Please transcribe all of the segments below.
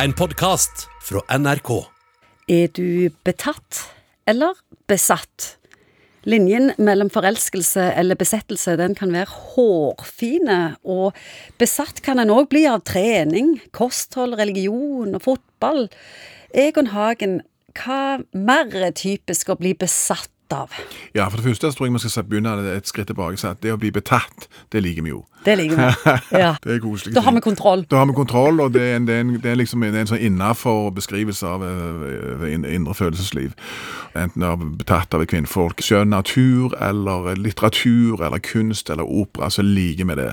En podkast fra NRK. Er du betatt eller besatt? Linjen mellom forelskelse eller besettelse den kan være hårfine, og besatt kan en òg bli av trening, kosthold, religion og fotball. Egon Hagen, hva mer er typisk å bli besatt av? Ja, for det første så tror jeg vi skal begynne et skritt tilbake. Så at det å bli betatt, det liker vi jo. Det liker vi. Ja. Det er koselig. Da har vi kontroll. Da har vi kontroll, og det er en, det er en, det er liksom en, en sånn innafor beskrivelse av eh, indre følelsesliv. Enten av betatt av et kvinnfolk. Skjønn natur, eller litteratur, eller kunst, eller opera, så liker vi det.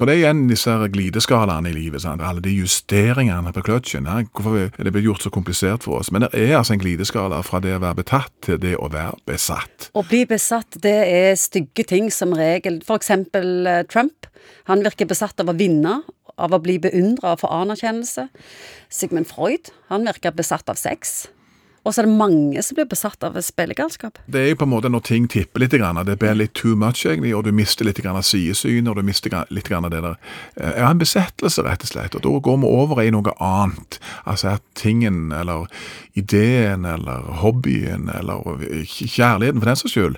Og det er igjen disse her glideskalaene i livet, sant? alle de justeringene på kløtsjen. Her. Hvorfor er det blitt gjort så komplisert for oss? Men det er altså en glideskala fra det å være betatt til det å være besatt. Å bli besatt, det er stygge ting som regel. For eksempel eh, Trump. Han virker besatt av å vinne, av å bli beundra og få anerkjennelse. Sigmund Freud, han virker besatt av sex. Og så er det mange som blir besatt av spillegalskap. Det er jo på en måte når ting tipper litt, det blir litt too much, egentlig, og du mister litt av sidesynet, og du mister litt av det der Er Ja, en besettelse, rett og slett. Og da går vi over i noe annet. Altså at tingen, eller ideen, eller hobbyen, eller kjærligheten for den saks skyld,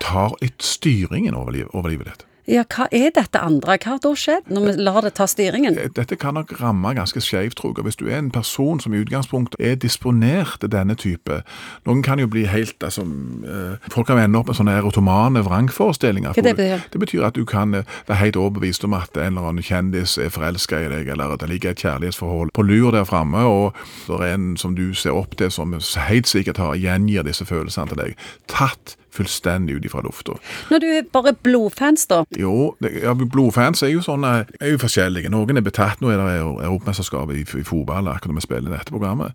tar litt styringen over, liv, over livet ditt. Ja, hva er dette andre? Hva har da skjedd, når vi lar det ta styringen? Dette kan nok ramme ganske skjevt, tror jeg. Hvis du er en person som i utgangspunktet er disponert til denne type Noen kan jo bli helt altså, eh, Folk kan ende opp med sånne erotomane vrangforestillinger. Hva det betyr? Det betyr at du kan eh, være helt overbevist om at en eller annen kjendis er forelska i deg, eller at det ligger et kjærlighetsforhold på lur der framme, og det er en som du ser opp til, som helt sikkert har gjengir disse følelsene til deg. Tatt fullstendig ut ifra lufta. Når du er bare blodfans, da. Jo, det, ja, blodfans er jo sånne, er jo forskjellige. Noen er betatt. Nå er det jo Europamesterskap i, i fotball akkurat når vi spiller dette programmet.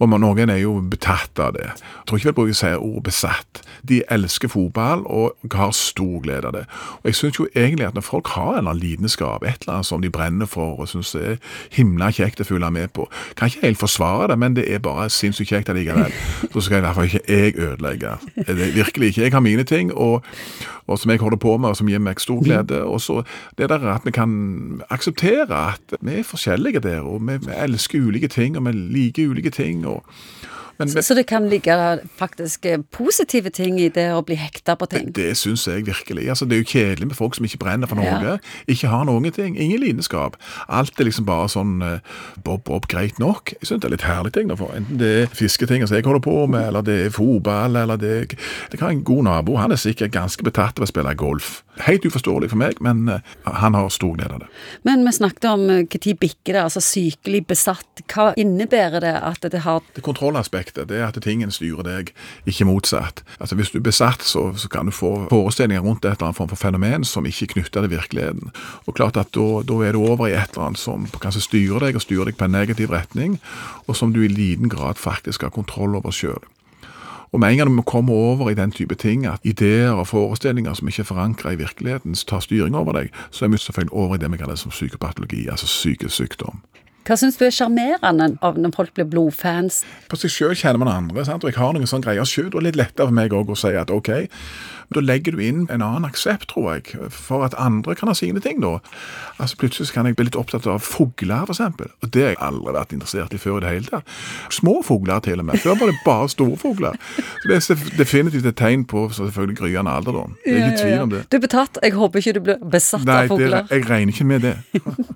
Og man- noen er jo betatt av det. Jeg tror ikke vel bruker å si ordet besatt. De elsker fotball og har stor glede av det. Og jeg syns jo egentlig at når folk har en eller annen lidenskap, et eller annet som de brenner for og syns er himla kjekt å følge med på, kan ikke helt forsvare det, men det er bare sinnssykt kjekt allikevel. Så skal i hvert fall ikke jeg ødelegge. Det er virkelig ikke. Jeg har mine ting, og, og som jeg holder på med, og som gir meg stor glede. Og så det der at vi kan akseptere at vi er forskjellige der, og vi, vi elsker ulike ting, og vi liker ulike ting. og men vi, Så det kan ligge faktisk eh, positive ting i det å bli hekta på ting. det syns jeg virkelig. Altså, det er jo kjedelig med folk som ikke brenner for noe. Ja. Ikke har noen ting. Ingen lidenskap. Alt er liksom bare sånn eh, bob, bob, greit nok. Jeg syns det er litt herlig ting. Derfor. Enten det er fisketing som jeg holder på med, eller det er fotball, eller det er Jeg kan være en god nabo. Han er sikkert ganske betatt av å spille golf. Helt uforståelig for meg, men eh, han har stor glede av det. Men vi snakket om eh, når bikker det, altså sykelig besatt. Hva innebærer det at det har Det kontrollaspektet det er at tingen styrer deg, ikke motsatt. Altså Hvis du er besatt, så, så kan du få forestillinger rundt et eller annet form for fenomen som ikke er knytta til virkeligheten. Og klart at da, da er du over i et eller annet som kanskje styrer deg, og styrer deg på en negativ retning, og som du i liten grad faktisk har kontroll over sjøl. Og med en gang vi kommer over i den type ting, at ideer og forestillinger som ikke er forankra i virkeligheten, tar styring over deg, så er vi selvfølgelig over i det vi kaller som psykopatologi, altså psykisk sykdom. Hva syns du er sjarmerende av når folk blir blodfans? På seg sjøl kjenner man andre, sant? og jeg har noen sånne greier sjøl. Det er litt lettere for meg òg å si at ok, men da legger du inn en annen aksept, tror jeg, for at andre kan ha sine ting, da. Altså Plutselig kan jeg bli litt opptatt av fugler, eksempel. Og det har jeg aldri vært interessert i før i det hele tatt. Små fugler, til og med. Før var det bare store fugler. Så det er definitivt et tegn på selvfølgelig gryende alderdom. Det er ikke tvil om det. Du er betatt. Jeg håper ikke du blir besatt Nei, av fugler. Nei, jeg regner ikke med det.